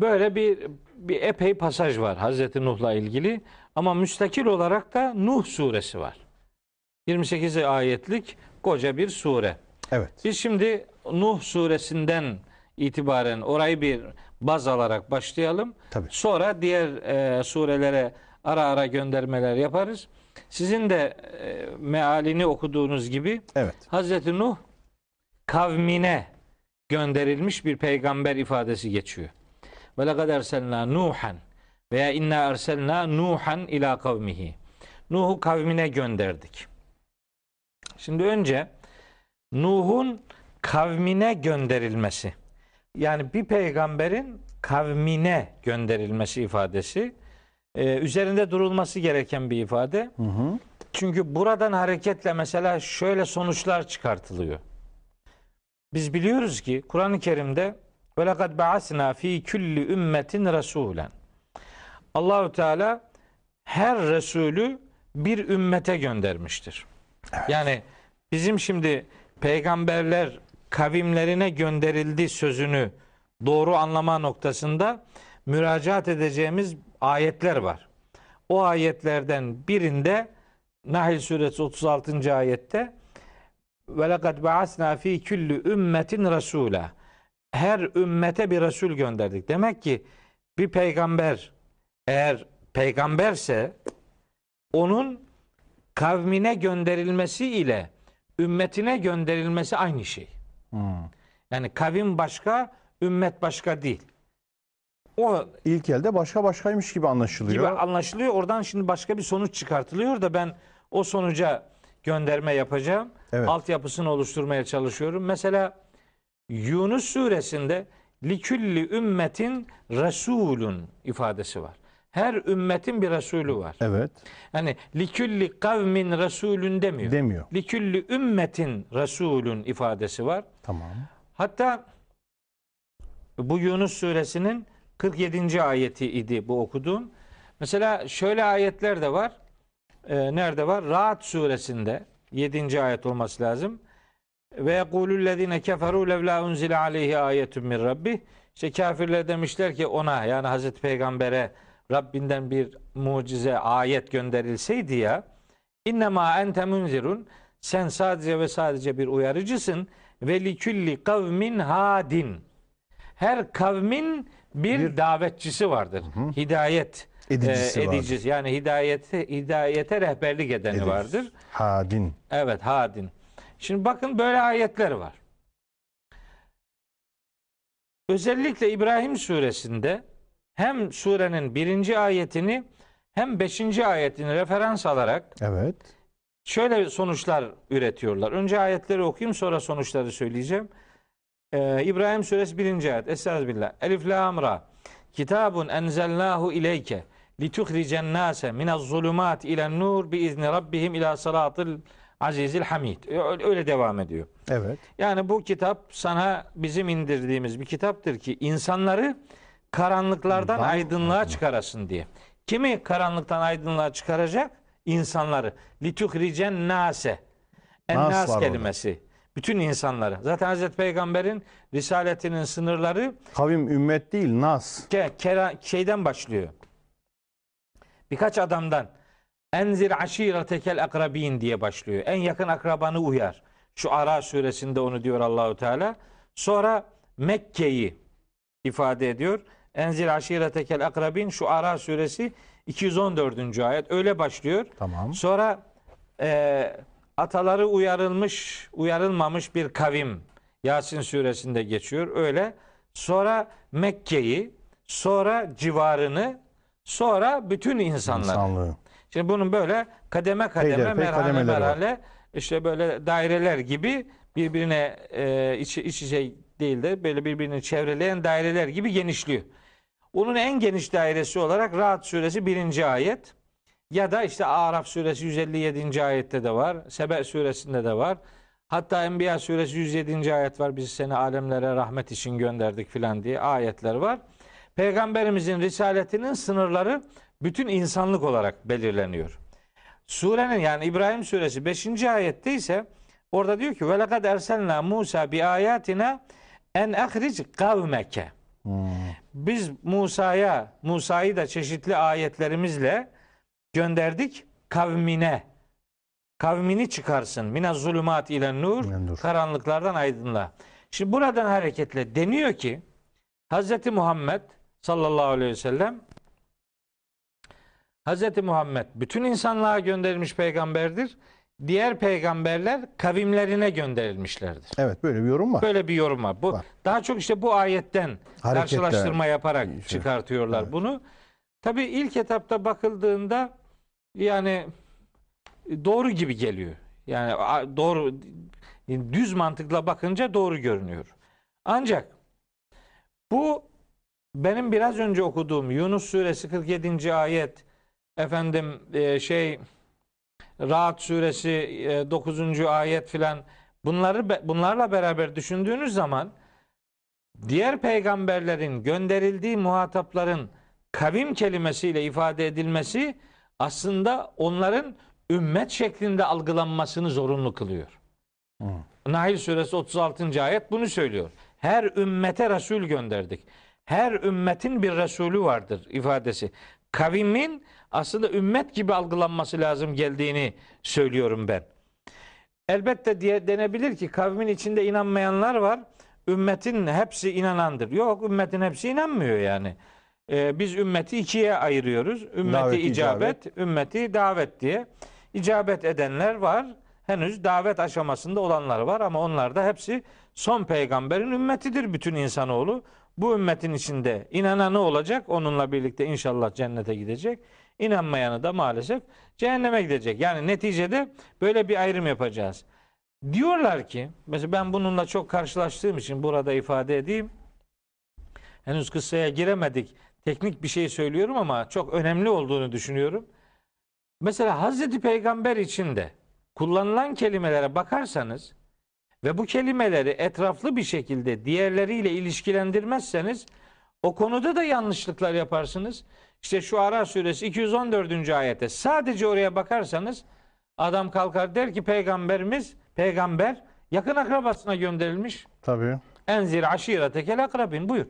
Böyle bir, bir epey pasaj var Hazreti Nuh'la ilgili. Ama müstakil olarak da Nuh suresi var. 28 ayetlik koca bir sure.
Evet.
Biz şimdi Nuh suresinden itibaren orayı bir baz alarak başlayalım.
Tabii.
Sonra diğer e, surelere ara ara göndermeler yaparız. Sizin de e, mealini okuduğunuz gibi
Evet.
Hazreti Nuh kavmine gönderilmiş bir peygamber ifadesi geçiyor. Ve lekad erselna Nuhan veya inna erselna Nuhan ila kavmihi. Nuh'u kavmine gönderdik. Şimdi önce Nuh'un kavmine gönderilmesi. Yani bir peygamberin kavmine gönderilmesi ifadesi e, üzerinde durulması gereken bir ifade.
Hı hı.
Çünkü buradan hareketle mesela şöyle sonuçlar çıkartılıyor. Biz biliyoruz ki Kur'an-ı Kerim'de ve lekad ba'asna fi kulli ümmetin rasulen. Allahu Teala her resulü bir ümmete göndermiştir. Yani bizim şimdi peygamberler kavimlerine gönderildi sözünü doğru anlama noktasında müracaat edeceğimiz ayetler var. O ayetlerden birinde Nahl suresi 36. ayette ve lekad ba'asna fi kulli ümmetin rasula. Her ümmete bir resul gönderdik. Demek ki bir peygamber eğer peygamberse onun kavmine gönderilmesi ile ümmetine gönderilmesi aynı şey.
Hmm.
Yani kavim başka, ümmet başka değil. O
İlk elde başka başkaymış gibi anlaşılıyor.
gibi anlaşılıyor. Oradan şimdi başka bir sonuç çıkartılıyor da ben o sonuca gönderme yapacağım.
Evet.
Altyapısını oluşturmaya çalışıyorum. Mesela Yunus suresinde likülli ümmetin resulun ifadesi var. Her ümmetin bir resulü var.
Evet.
Yani likülli kavmin resulün demiyor.
Demiyor.
Likülli ümmetin resulün ifadesi var.
Tamam.
Hatta bu Yunus suresinin 47. ayeti idi bu okuduğum. Mesela şöyle ayetler de var. Ee, nerede var? Rahat suresinde 7. ayet olması lazım. Ve yekulüllezine keferu levla unzile aleyhi ayetun min rabbi. İşte kafirler demişler ki ona yani Hazreti Peygamber'e Rabbinden bir mucize ayet gönderilseydi ya innema ente munzirun sen sadece ve sadece bir uyarıcısın ve likülli kavmin hadin her kavmin bir,
Bir-
davetçisi vardır. Hidayet
Edicisi
e,
vardır.
edicisi yani hidayete hidayete rehberlik edeni
Edici.
vardır.
Hadin.
Evet hadin. Şimdi bakın böyle ayetler var. Özellikle İbrahim suresinde hem surenin birinci ayetini hem beşinci ayetini referans alarak
Evet.
şöyle sonuçlar üretiyorlar. Önce ayetleri okuyayım sonra sonuçları söyleyeceğim. Ee, İbrahim suresi birinci ayet. Estağfirullah. Elif lam ra. Kitabun enzelnahu ileyke lituhricen nase minez zulumat ilen nur bi izni rabbihim ila salatil azizil hamid. Öyle, devam ediyor.
Evet.
Yani bu kitap sana bizim indirdiğimiz bir kitaptır ki insanları karanlıklardan
Ben-
aydınlığa çıkarasın diye. Kimi karanlıktan aydınlığa çıkaracak? İnsanları. Lituhricen nase. En
Nas
nas
var orada.
kelimesi. Bütün insanları. Zaten Hazreti Peygamber'in risaletinin sınırları
Kavim ümmet değil nas.
ke, kera, şeyden başlıyor. Birkaç adamdan enzir aşiretekel akrabin diye başlıyor. En yakın akrabanı uyar. Şu Ara suresinde onu diyor Allahu Teala. Sonra Mekke'yi ifade ediyor. Enzir aşiretekel akrabin şu Ara suresi 214. ayet öyle başlıyor.
Tamam.
Sonra e, ataları uyarılmış, uyarılmamış bir kavim Yasin suresinde geçiyor. Öyle. Sonra Mekke'yi, sonra civarını, sonra bütün insanları.
İnsanlığı.
Şimdi bunun böyle kademe kademe,
Peyderpey
merhale
kademeleri var.
merhale işte böyle daireler gibi birbirine e, iç, iç içe değil de böyle birbirini çevreleyen daireler gibi genişliyor. Onun en geniş dairesi olarak Rahat suresi 1. ayet ya da işte Araf suresi 157. ayette de var. Sebe suresinde de var. Hatta Enbiya suresi 107. ayet var. Biz seni alemlere rahmet için gönderdik filan diye ayetler var. Peygamberimizin risaletinin sınırları bütün insanlık olarak belirleniyor. Surenin yani İbrahim suresi 5. ayette ise orada diyor ki ve lekad erselna Musa bi ayatina en ahric kavmeke.
Hmm.
Biz Musa'ya, Musa'yı da çeşitli ayetlerimizle gönderdik kavmine. Kavmini çıkarsın. Mine zulümat ile nur. Karanlıklardan aydınlığa. Şimdi buradan hareketle deniyor ki Hz. Muhammed sallallahu aleyhi ve sellem Hz. Muhammed bütün insanlığa gönderilmiş peygamberdir. Diğer peygamberler kavimlerine gönderilmişlerdir.
Evet böyle bir yorum var.
Böyle bir yorum var. Bu
Var.
daha çok işte bu ayetten
Hareketle-
karşılaştırma yaparak
Şey,
çıkartıyorlar
evet.
bunu. Tabii ilk etapta bakıldığında yani doğru gibi geliyor. Yani doğru düz mantıkla bakınca doğru görünüyor. Ancak bu benim biraz önce okuduğum Yunus suresi 47. ayet efendim e, şey Rahat suresi e, 9. ayet filan bunları bunlarla beraber düşündüğünüz zaman diğer peygamberlerin gönderildiği muhatapların kavim kelimesiyle ifade edilmesi aslında onların ümmet şeklinde algılanmasını zorunlu kılıyor. Nail suresi 36. ayet bunu söylüyor. Her ümmete Resul gönderdik. Her ümmetin bir Resulü vardır ifadesi. Kavimin aslında ümmet gibi algılanması lazım geldiğini söylüyorum ben. Elbette diye denebilir ki kavmin içinde inanmayanlar var. Ümmetin hepsi inanandır. Yok ümmetin hepsi inanmıyor yani. Ee, biz ümmeti ikiye ayırıyoruz. Ümmeti
Davet,
icabet, ümmeti davet diye. İcabet edenler var. Henüz davet aşamasında olanlar var ama onlar da hepsi son peygamberin ümmetidir bütün insanoğlu. Bu ümmetin içinde inananı olacak. Onunla birlikte inşallah cennete gidecek. İnanmayanı da maalesef cehenneme gidecek. Yani neticede böyle bir ayrım yapacağız. Diyorlar ki, mesela ben bununla çok karşılaştığım için burada ifade edeyim. Henüz kıssaya giremedik. Teknik bir şey söylüyorum ama çok önemli olduğunu düşünüyorum. Mesela Hazreti Peygamber için de kullanılan kelimelere bakarsanız ve bu kelimeleri etraflı bir şekilde diğerleriyle ilişkilendirmezseniz o konuda da yanlışlıklar yaparsınız. İşte şu Ara suresi 214. ayette sadece oraya bakarsanız adam kalkar der ki peygamberimiz peygamber yakın akrabasına gönderilmiş.
Tabii.
Enzir aşiretekel akrabin buyur.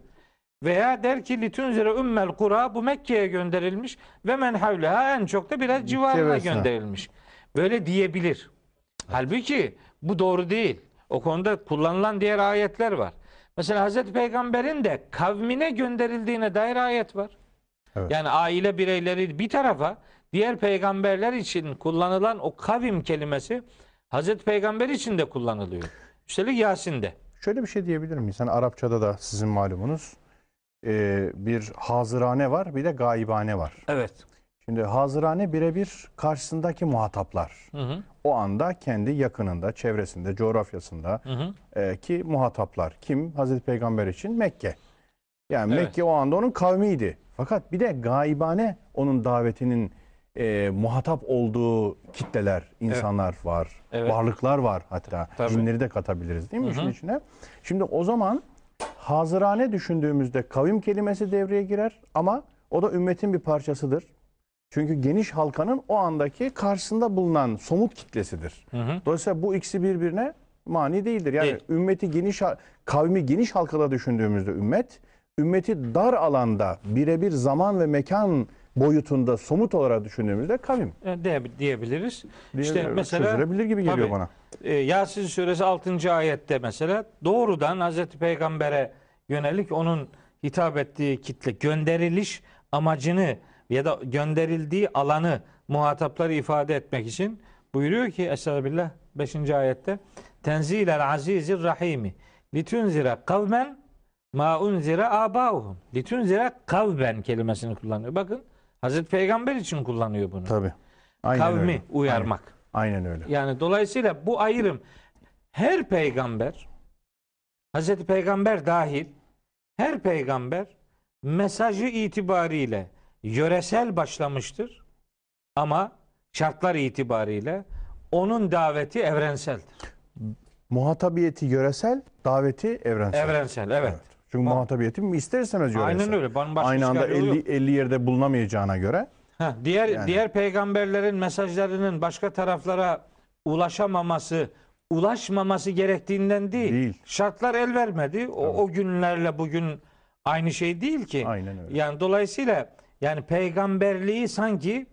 Veya der ki litunzire ümmel kura bu Mekke'ye gönderilmiş ve men havleha en çok da biraz civarına gönderilmiş. Böyle diyebilir. Halbuki bu doğru değil. O konuda kullanılan diğer ayetler var. Mesela Hazreti Peygamber'in de kavmine gönderildiğine dair ayet var.
Evet.
Yani aile bireyleri bir tarafa diğer peygamberler için kullanılan o kavim kelimesi Hazreti Peygamber için de kullanılıyor. Üstelik Yasin'de.
Şöyle bir şey diyebilir miyiz? Hani Arapçada da sizin malumunuz e, bir hazırane var bir de gaibane var.
Evet.
Şimdi hazırane birebir karşısındaki muhataplar.
Hı hı.
O anda kendi yakınında, çevresinde, coğrafyasında
Hı hı.
e, ki muhataplar. Kim? Hazreti Peygamber için Mekke. Yani
Evet.
Mekke o anda onun kavmiydi. Fakat bir de gaibane onun davetinin e, muhatap olduğu kitleler, insanlar var.
Evet.
Varlıklar var hatta.
Tabii.
Cinleri de katabiliriz değil mi
Hı
işin içine? Şimdi o zaman hazırane düşündüğümüzde kavim kelimesi devreye girer ama o da ümmetin bir parçasıdır. Çünkü geniş halkanın o andaki karşısında bulunan somut kitlesidir.
Hı hı.
Dolayısıyla bu ikisi birbirine mani değildir. Yani
Değil.
ümmeti geniş kavmi geniş halkada düşündüğümüzde ümmet, ümmeti dar alanda birebir zaman ve mekan boyutunda somut olarak düşündüğümüzde kavim.
E, de, diyebiliriz.
diye
İşte mesela
çözülebilir gibi geliyor
tabii.
bana.
e, Yasin suresi 6. ayette mesela doğrudan Hazreti Peygamber'e yönelik onun hitap ettiği kitle gönderiliş amacını ya da gönderildiği alanı muhatapları ifade etmek için buyuruyor ki Estağfirullah 5. ayette Tenzilel azizir rahimi litunzira kavmen ma unzira abauhum litunzira kavben kelimesini kullanıyor. Bakın Hazreti Peygamber için kullanıyor bunu.
Aynen
Kavmi
öyle.
uyarmak.
Aynen öyle.
Yani dolayısıyla bu ayrım her peygamber Hazreti Peygamber dahil her peygamber mesajı itibariyle yöresel başlamıştır ama şartlar itibariyle onun daveti evrenseldir.
Muhatabiyeti yöresel, daveti evrensel.
Evrensel evet.
Çünkü
Mu-
muhatabiyeti ister istemez yöresel.
Aynen öyle. Bana
Aynı anda
çıkar yolu yok.
50, 50 yerde bulunamayacağına göre
Ha, diğer
Yani.
diğer peygamberlerin mesajlarının başka taraflara ulaşamaması, ulaşmaması gerektiğinden değil.
Değil.
Şartlar el vermedi. O, o günlerle bugün aynı şey değil ki.
Aynen öyle.
Yani dolayısıyla yani peygamberliği sanki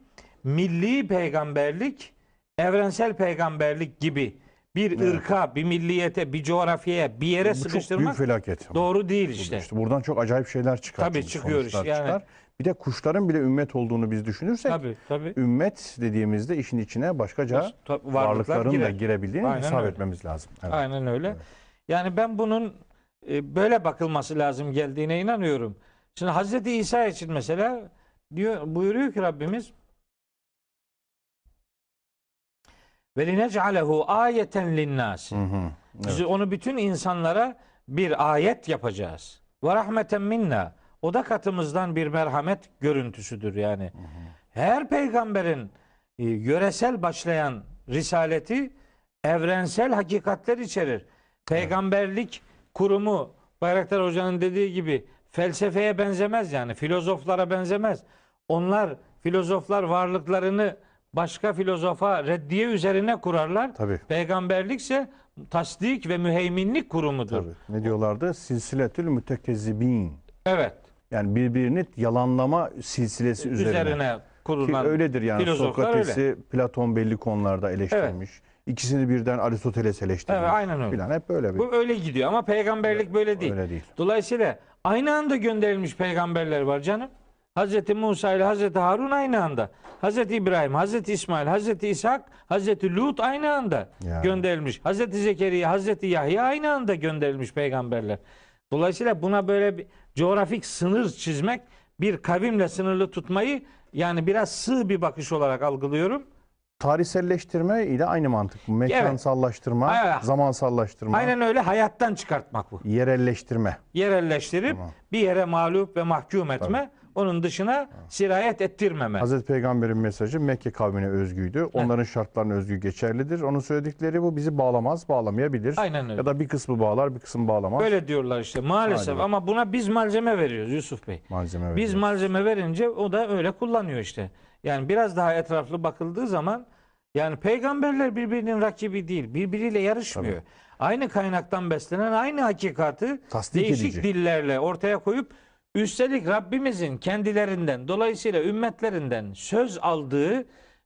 milli peygamberlik, evrensel peygamberlik gibi bir ırka, bir milliyete, bir coğrafyaya, bir yere
bu çok büyük
sıkıştırmak
felaket.
doğru değil işte.
İşte buradan çok acayip şeyler çıkar.
Tabii çıkıyor
sonuçlar
iş, yani.
çıkar. Bir de kuşların bile ümmet olduğunu biz düşünürsek
Tabii tabii.
ümmet dediğimizde işin içine başkaca
Tabii,
varlıkların
girer.
da girebildiğini
Aynen
hesap
öyle.
etmemiz lazım. Evet.
Aynen öyle. Yani ben bunun e, böyle bakılması lazım geldiğine inanıyorum. Şimdi Hazreti İsa için mesela diyor buyuruyor ki Rabbimiz ve linec'alehu ayeten linnâs.
Hı hı.
Biz onu bütün insanlara bir ayet yapacağız. Ve rahmeten minna. O da katımızdan bir merhamet görüntüsüdür yani. Her peygamberin e, yöresel başlayan risaleti evrensel hakikatler içerir. Peygamberlik kurumu Bayraktar Hoca'nın dediği gibi felsefeye benzemez yani filozoflara benzemez. Onlar filozoflar varlıklarını başka filozofa reddiye üzerine kurarlar.
Tabii.
Peygamberlikse tasdik ve müheyminlik kurumudur.
Tabii. Ne diyorlardı? Silsiletül mütekezzibin.
Evet.
Yani birbirini yalanlama silsilesi üzerine.
Üzerine
Ki
kurulan
öyledir yani Sokrates'i Platon belli konularda eleştirmiş. İkisini birden Aristoteles eleştirmiş.
Evet, aynen öyle.
Filan hep böyle bir.
Bu öyle gidiyor ama peygamberlik böyle değil.
Öyle değil.
Dolayısıyla aynı anda gönderilmiş peygamberler var canım. Hazreti Musa ile Hazreti Harun aynı anda. Hazreti İbrahim, Hazreti İsmail, Hazreti İshak, Hazreti Lut aynı anda
Yani.
gönderilmiş. Hazreti Zekeriya, Hazreti Yahya aynı anda gönderilmiş peygamberler. Dolayısıyla buna böyle bir coğrafik sınır çizmek, bir kavimle sınırlı tutmayı yani biraz sığ bir bakış olarak algılıyorum.
Tarihselleştirme ile aynı mantık. Mekansallaştırma,
Evet.
zamansallaştırma,
Aynen öyle hayattan çıkartmak bu.
yerelleştirme.
Yerelleştirip
Tamam.
bir yere mağlup ve mahkum etme, onun dışına sirayet ettirmeme.
Hazreti Peygamber'in mesajı Mekke kavmine özgüydü. Onların şartlarına özgü geçerlidir. Onun söyledikleri bu bizi bağlamaz, bağlamayabilir.
Aynen öyle.
Ya da bir kısmı bağlar, bir kısmı bağlamaz.
Böyle diyorlar işte maalesef
bak.
ama buna biz malzeme veriyoruz Yusuf Bey.
malzeme
Biz
veriyoruz.
malzeme verince o da öyle kullanıyor işte. Yani biraz daha etraflı bakıldığı zaman yani peygamberler birbirinin rakibi değil. Birbiriyle yarışmıyor. Aynı kaynaktan beslenen aynı hakikati
Tasdik
değişik
edici.
dillerle ortaya koyup üstelik Rabbimizin kendilerinden dolayısıyla ümmetlerinden söz aldığı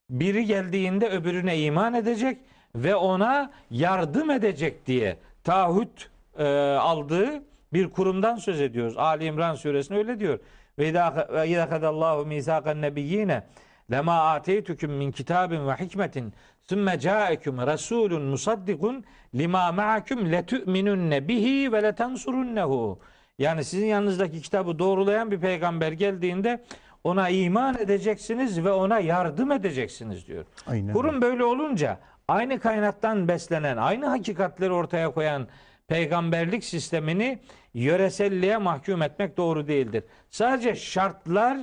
biri geldiğinde öbürüne iman edecek ve ona yardım edecek diye taahhüt e, aldığı bir kurumdan söz ediyoruz. Ali İmran suresinde öyle diyor. Ve idâ kadallahu mîsâkan nebiyyîne lema ateytukum min kitabin ve hikmetin sümme câekum rasulun musaddikun lima ma'akum letu'minunne bihi ve letensurunnehu. Yani sizin yanınızdaki kitabı doğrulayan bir peygamber geldiğinde ona iman edeceksiniz ve ona yardım edeceksiniz diyor.
Aynen
Kurum böyle olunca aynı kaynaktan beslenen, aynı hakikatleri ortaya koyan peygamberlik sistemini yöreselliğe mahkum etmek doğru değildir. Sadece şartlar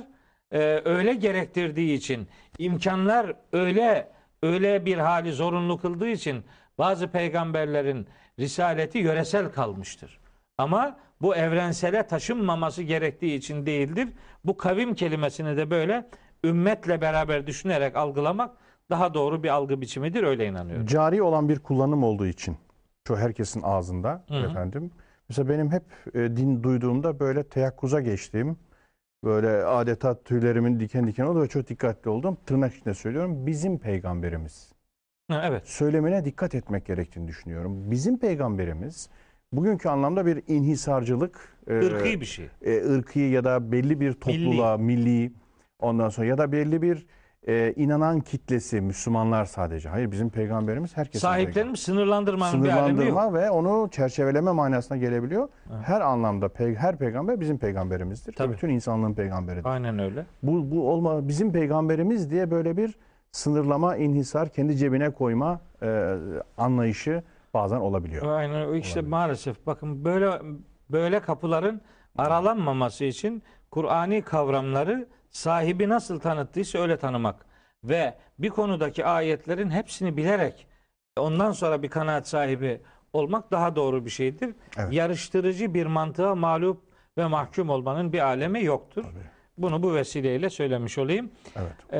e, öyle gerektirdiği için, imkanlar öyle öyle bir hali zorunlu kıldığı için bazı peygamberlerin risaleti yöresel kalmıştır. Ama bu evrensele taşınmaması gerektiği için değildir. Bu kavim kelimesini de böyle ümmetle beraber düşünerek algılamak daha doğru bir algı biçimidir öyle inanıyorum.
Cari olan bir kullanım olduğu için şu herkesin ağzında
Hı hı.
efendim. Mesela benim hep e, din duyduğumda böyle teyakkuza geçtiğim böyle adeta tüylerimin diken diken oldu ve çok dikkatli oldum. Tırnak içinde söylüyorum. Bizim peygamberimiz.
Evet.
Söylemine dikkat etmek gerektiğini düşünüyorum. Bizim peygamberimiz bugünkü anlamda bir inhisarcılık, e,
bir şey.
e, ırkı ya da belli bir topluluğa, milli. ondan sonra ya da belli bir e, inanan kitlesi, Müslümanlar sadece. Hayır bizim peygamberimiz herkesin
Sahiplerini sınırlandırmanın bir alemi yok.
sınırlandırma ve onu çerçeveleme manasına gelebiliyor. Her anlamda pey- her peygamber bizim peygamberimizdir.
Tabii.
Bütün insanlığın peygamberidir.
Aynen öyle.
Bu bu olma bizim peygamberimiz diye böyle bir sınırlama, inhisar, kendi cebine koyma e, anlayışı bazen olabiliyor.
Aynen işte maalesef bakın böyle böyle kapıların aralanmaması için Kur'ani kavramları sahibi nasıl tanıttıysa öyle tanımak ve bir konudaki ayetlerin hepsini bilerek ondan sonra bir kanaat sahibi olmak daha doğru bir şeydir.
Evet.
Yarıştırıcı bir mantığa mağlup ve mahkum olmanın bir alemi yoktur. Bunu bu vesileyle söylemiş olayım.
Evet.
Ee,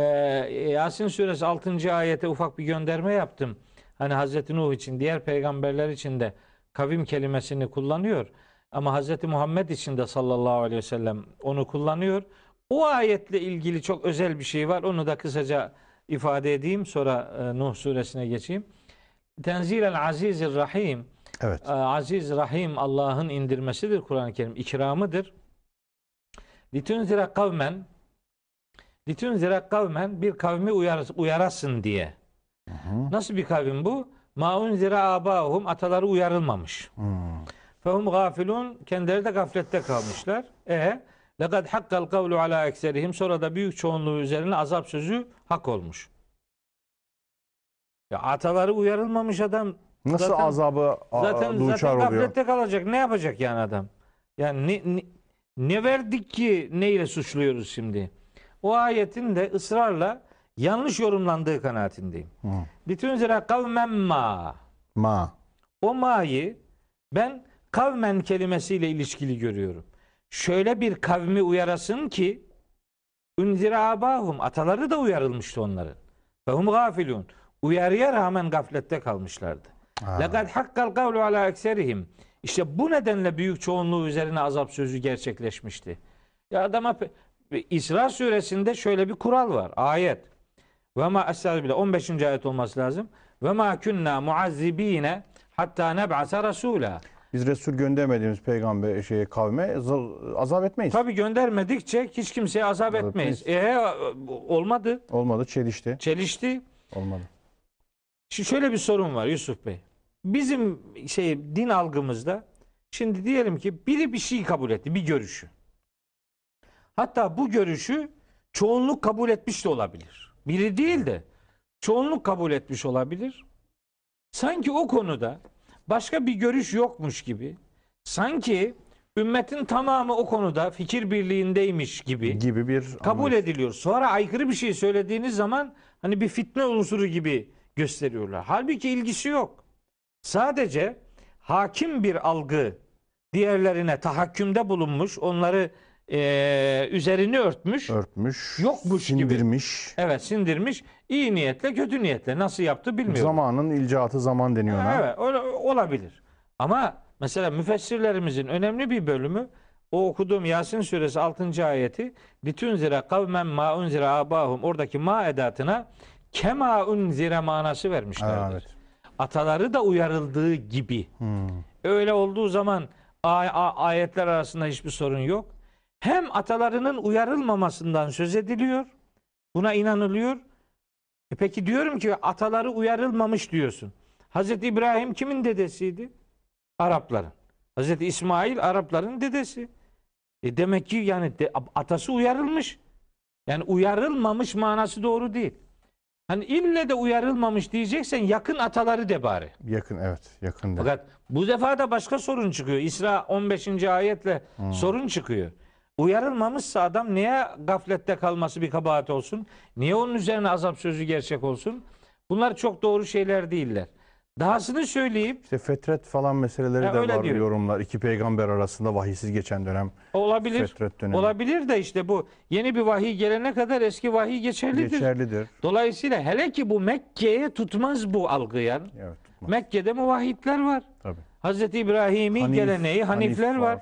Yasin suresi 6. ayete ufak bir gönderme yaptım. Hani Hazreti Nuh için diğer peygamberler için de kavim kelimesini kullanıyor. Ama Hazreti Muhammed için de sallallahu aleyhi ve sellem onu kullanıyor. O ayetle ilgili çok özel bir şey var. Onu da kısaca ifade edeyim. Sonra e, Nuh suresine geçeyim. Tenzilel azizir rahim.
Evet.
E, Aziz Rahim Allah'ın indirmesidir Kur'an-ı Kerim. ikramıdır. Litunzira kavmen Litunzira kavmen bir kavmi uyar, uyarasın diye. Nasıl bir kavim bu? Maunzira abahum ataları uyarılmamış. Fehum gafilun kendileri de gaflette kalmışlar. E lekad hakkal kavlu ala ekserihim sonra da büyük çoğunluğu üzerine azap sözü hak olmuş. Ya ataları uyarılmamış adam
Nasıl
Zaten-
azabı a-
zaten
duçar
zaten
oluyor?
gaflette kalacak. Ne yapacak yani adam? Yani ne, ne, ne verdik ki neyle suçluyoruz şimdi? O ayetin de ısrarla yanlış yorumlandığı kanaatindeyim.
Hı.
Bütün zira kavmen ma.
Ma.
O ma'yı ben kavmen kelimesiyle ilişkili görüyorum. Şöyle bir kavmi uyarasın ki Ünzira abahum ataları da uyarılmıştı onların. Fehum gafilun. Uyarıya rağmen gaflette kalmışlardı. Lekad hakkal kavlu ala ekserihim. İşte bu nedenle büyük çoğunluğu üzerine azap sözü gerçekleşmişti. Ya adama İsra suresinde şöyle bir kural var. Ayet. Ve ma bile 15. ayet olması lazım. Ve ma kunna muazzibine hatta neb'ase rasula.
Biz Resul göndermediğimiz peygamber şeye kavme za- azap etmeyiz.
Tabi göndermedikçe hiç kimseye azap
Azap
etmeyiz. E, olmadı.
Olmadı çelişti.
Çelişti.
Olmadı.
Şimdi şöyle bir sorun var Yusuf Bey. Bizim şey din algımızda şimdi diyelim ki biri bir şey kabul etti, bir görüşü. Hatta bu görüşü çoğunluk kabul etmiş de olabilir. Biri değil de çoğunluk kabul etmiş olabilir. Sanki o konuda başka bir görüş yokmuş gibi, sanki ümmetin tamamı o konuda fikir birliğindeymiş gibi
Gibi bir
kabul
anlayış.
ediliyor. Sonra aykırı bir şey söylediğiniz zaman hani bir fitne unsuru gibi gösteriyorlar. Halbuki ilgisi yok. Sadece hakim bir algı diğerlerine tahakkümde bulunmuş, onları eee, üzerini örtmüş.
örtmüş,
Yokmuş gibi.
sindirmiş.
Evet sindirmiş. iyi niyetle kötü niyetle nasıl yaptı bilmiyorum.
Zamanın ilcaatı zaman deniyor ona.
Evet öyle olabilir. Ama mesela müfessirlerimizin önemli bir bölümü o okuduğum Yasin suresi 6. ayeti litunzire kavmen ma unzire abahum oradaki ma edatına kema unzire manası vermişlerdir.
Ha, evet.
Ataları da uyarıldığı gibi.
Hmm.
Öyle olduğu zaman ayetler arasında hiçbir sorun yok. Hem atalarının uyarılmamasından söz ediliyor. Buna inanılıyor. E peki diyorum ki ataları uyarılmamış diyorsun. Hazreti İbrahim kimin dedesiydi? Arapların. Hazreti İsmail Arapların dedesi. E demek ki yani de- atası uyarılmış. Yani uyarılmamış manası doğru değil. Hani ille de uyarılmamış diyeceksen yakın ataları de bari.
Yakın evet yakın. da.
Fakat bu defa da başka sorun çıkıyor. İsra 15. ayetle sorun çıkıyor. Uyarılmamışsa adam niye gaflette kalması bir kabahat olsun? Niye onun üzerine azap sözü gerçek olsun? Bunlar çok doğru şeyler değiller. Dahasını söyleyeyim.
İşte fetret falan meseleleri de var
diyor.
yorumlar. İki peygamber arasında vahiysiz geçen dönem.
Olabilir.
Fetret dönemi.
Olabilir de işte bu yeni bir vahiy gelene kadar eski vahiy geçerlidir.
Geçerlidir.
Dolayısıyla hele ki bu Mekke'ye tutmaz bu algı yani.
Evet. tutmaz.
Mekke'de muvahhidler var.
Tabii.
Hazreti İbrahim'in
Hanif-
geleneği Hanifler
Hanif
var.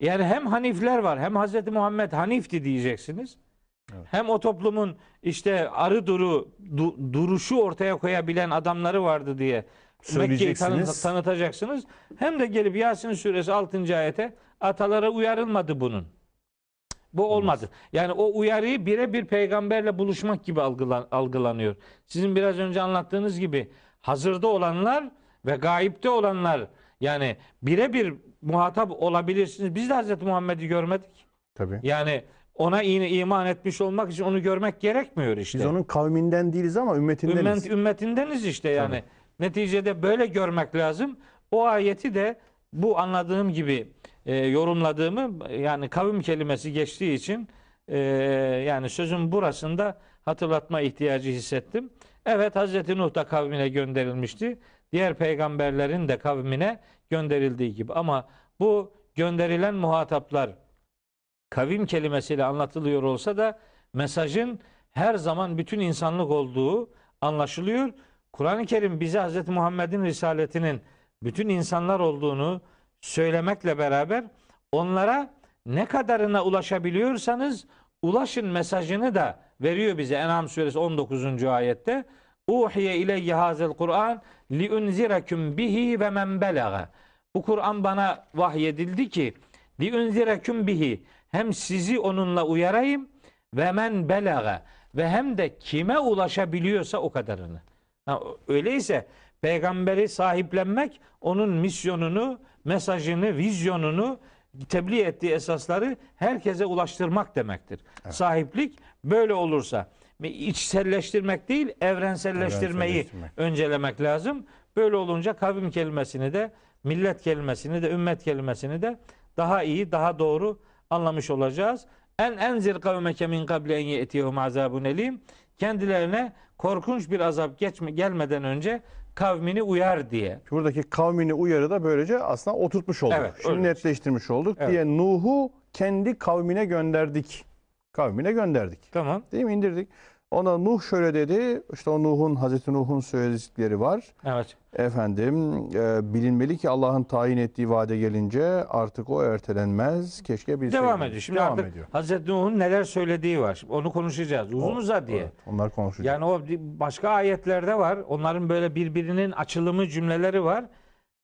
Yani hem Hanifler var hem Hazreti Muhammed Hanifti diyeceksiniz.
Evet.
Hem o toplumun işte arı duru du- duruşu ortaya koyabilen adamları vardı diye Mekke'yi
Söyleyeceksiniz.
tanı- tanıtacaksınız. Hem de gelip Yasin suresi 6. ayete atalara uyarılmadı bunun. Bu olmadı. Yani o uyarıyı birebir peygamberle buluşmak gibi algılan- algılanıyor. Sizin biraz önce anlattığınız gibi hazırda olanlar ve gayipte olanlar yani birebir muhatap olabilirsiniz. Biz de Hazreti Muhammed'i görmedik.
Tabii.
Yani ona yine iman etmiş olmak için onu görmek gerekmiyor işte.
Biz onun kavminden değiliz ama ümmetindeniz.
Ümmet, ümmetindeniz işte yani. Neticede böyle görmek lazım. O ayeti de bu anladığım gibi e, yorumladığımı yani kavim kelimesi geçtiği için e, yani sözün burasında hatırlatma ihtiyacı hissettim. Evet Hazreti Nuh da kavmine gönderilmişti. Diğer peygamberlerin de kavmine gönderildiği gibi. Ama bu gönderilen muhataplar kavim kelimesiyle anlatılıyor olsa da mesajın her zaman bütün insanlık olduğu anlaşılıyor. Kur'an-ı Kerim bize Hz. Muhammed'in risaletinin bütün insanlar olduğunu söylemekle beraber onlara ne kadarına ulaşabiliyorsanız ulaşın mesajını da veriyor bize En'am suresi 19. ayette. Uhiye ileyye hazel Kur'an li unzirekum bihi ve men belaga. Bu Kur'an bana vahyedildi ki li unzirekum bihi hem sizi onunla uyarayım ve men belaga ve hem de kime ulaşabiliyorsa o kadarını. Ha, öyleyse peygamberi sahiplenmek onun misyonunu, mesajını, vizyonunu tebliğ ettiği esasları herkese ulaştırmak demektir. Sahiplik böyle olursa içselleştirmek değil, evrenselleştirmeyi
Evrenselleştirmek.
öncelemek lazım. Böyle olunca kavim kelimesini de, millet kelimesini de, ümmet kelimesini de daha iyi, daha doğru anlamış olacağız. En enzir kavmeke min kabli en ye'tiyehum azabun elim. Kendilerine korkunç bir azap geçme, gelmeden önce kavmini uyar diye.
Buradaki kavmini uyarı da böylece aslında oturtmuş olduk.
Evet,
Şimdi
öyle.
netleştirmiş olduk
Evet.
diye Nuh'u kendi kavmine gönderdik. Kavmine gönderdik.
Tamam.
Değil mi? İndirdik. Ona Nuh şöyle dedi. İşte o Nuh'un, Hazreti Nuh'un söyledikleri var.
Evet.
Efendim e, bilinmeli ki Allah'ın tayin ettiği vade gelince artık o ertelenmez. Keşke bilseydik.
Devam ediyor. Şimdi
Devam
artık
ediyor.
Hazreti Nuh'un neler söylediği var. Onu konuşacağız. Uzun uzar diye.
Evet, onlar konuşacak.
Yani o başka ayetlerde var. Onların böyle birbirinin açılımı cümleleri var.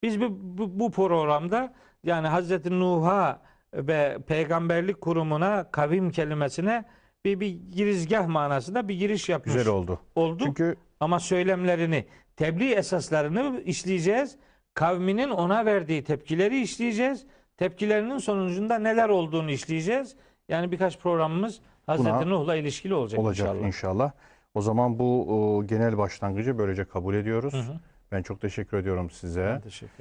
Biz bu, bu, bu programda yani Hazreti Nuh'a ve peygamberlik kurumuna kavim kelimesine bir, bir girizgah manasında bir giriş yapmış
Güzel oldu.
olduk.
Çünkü
Ama söylemlerini, tebliğ esaslarını işleyeceğiz. Kavminin ona verdiği tepkileri işleyeceğiz. Tepkilerinin sonucunda neler olduğunu işleyeceğiz. Yani birkaç programımız Hazreti Nuh'la ilişkili olacak,
olacak
inşallah.
inşallah. O zaman bu o, genel başlangıcı böylece kabul ediyoruz.
Hı hı.
Ben çok teşekkür ediyorum size.
Teşekkür ederim.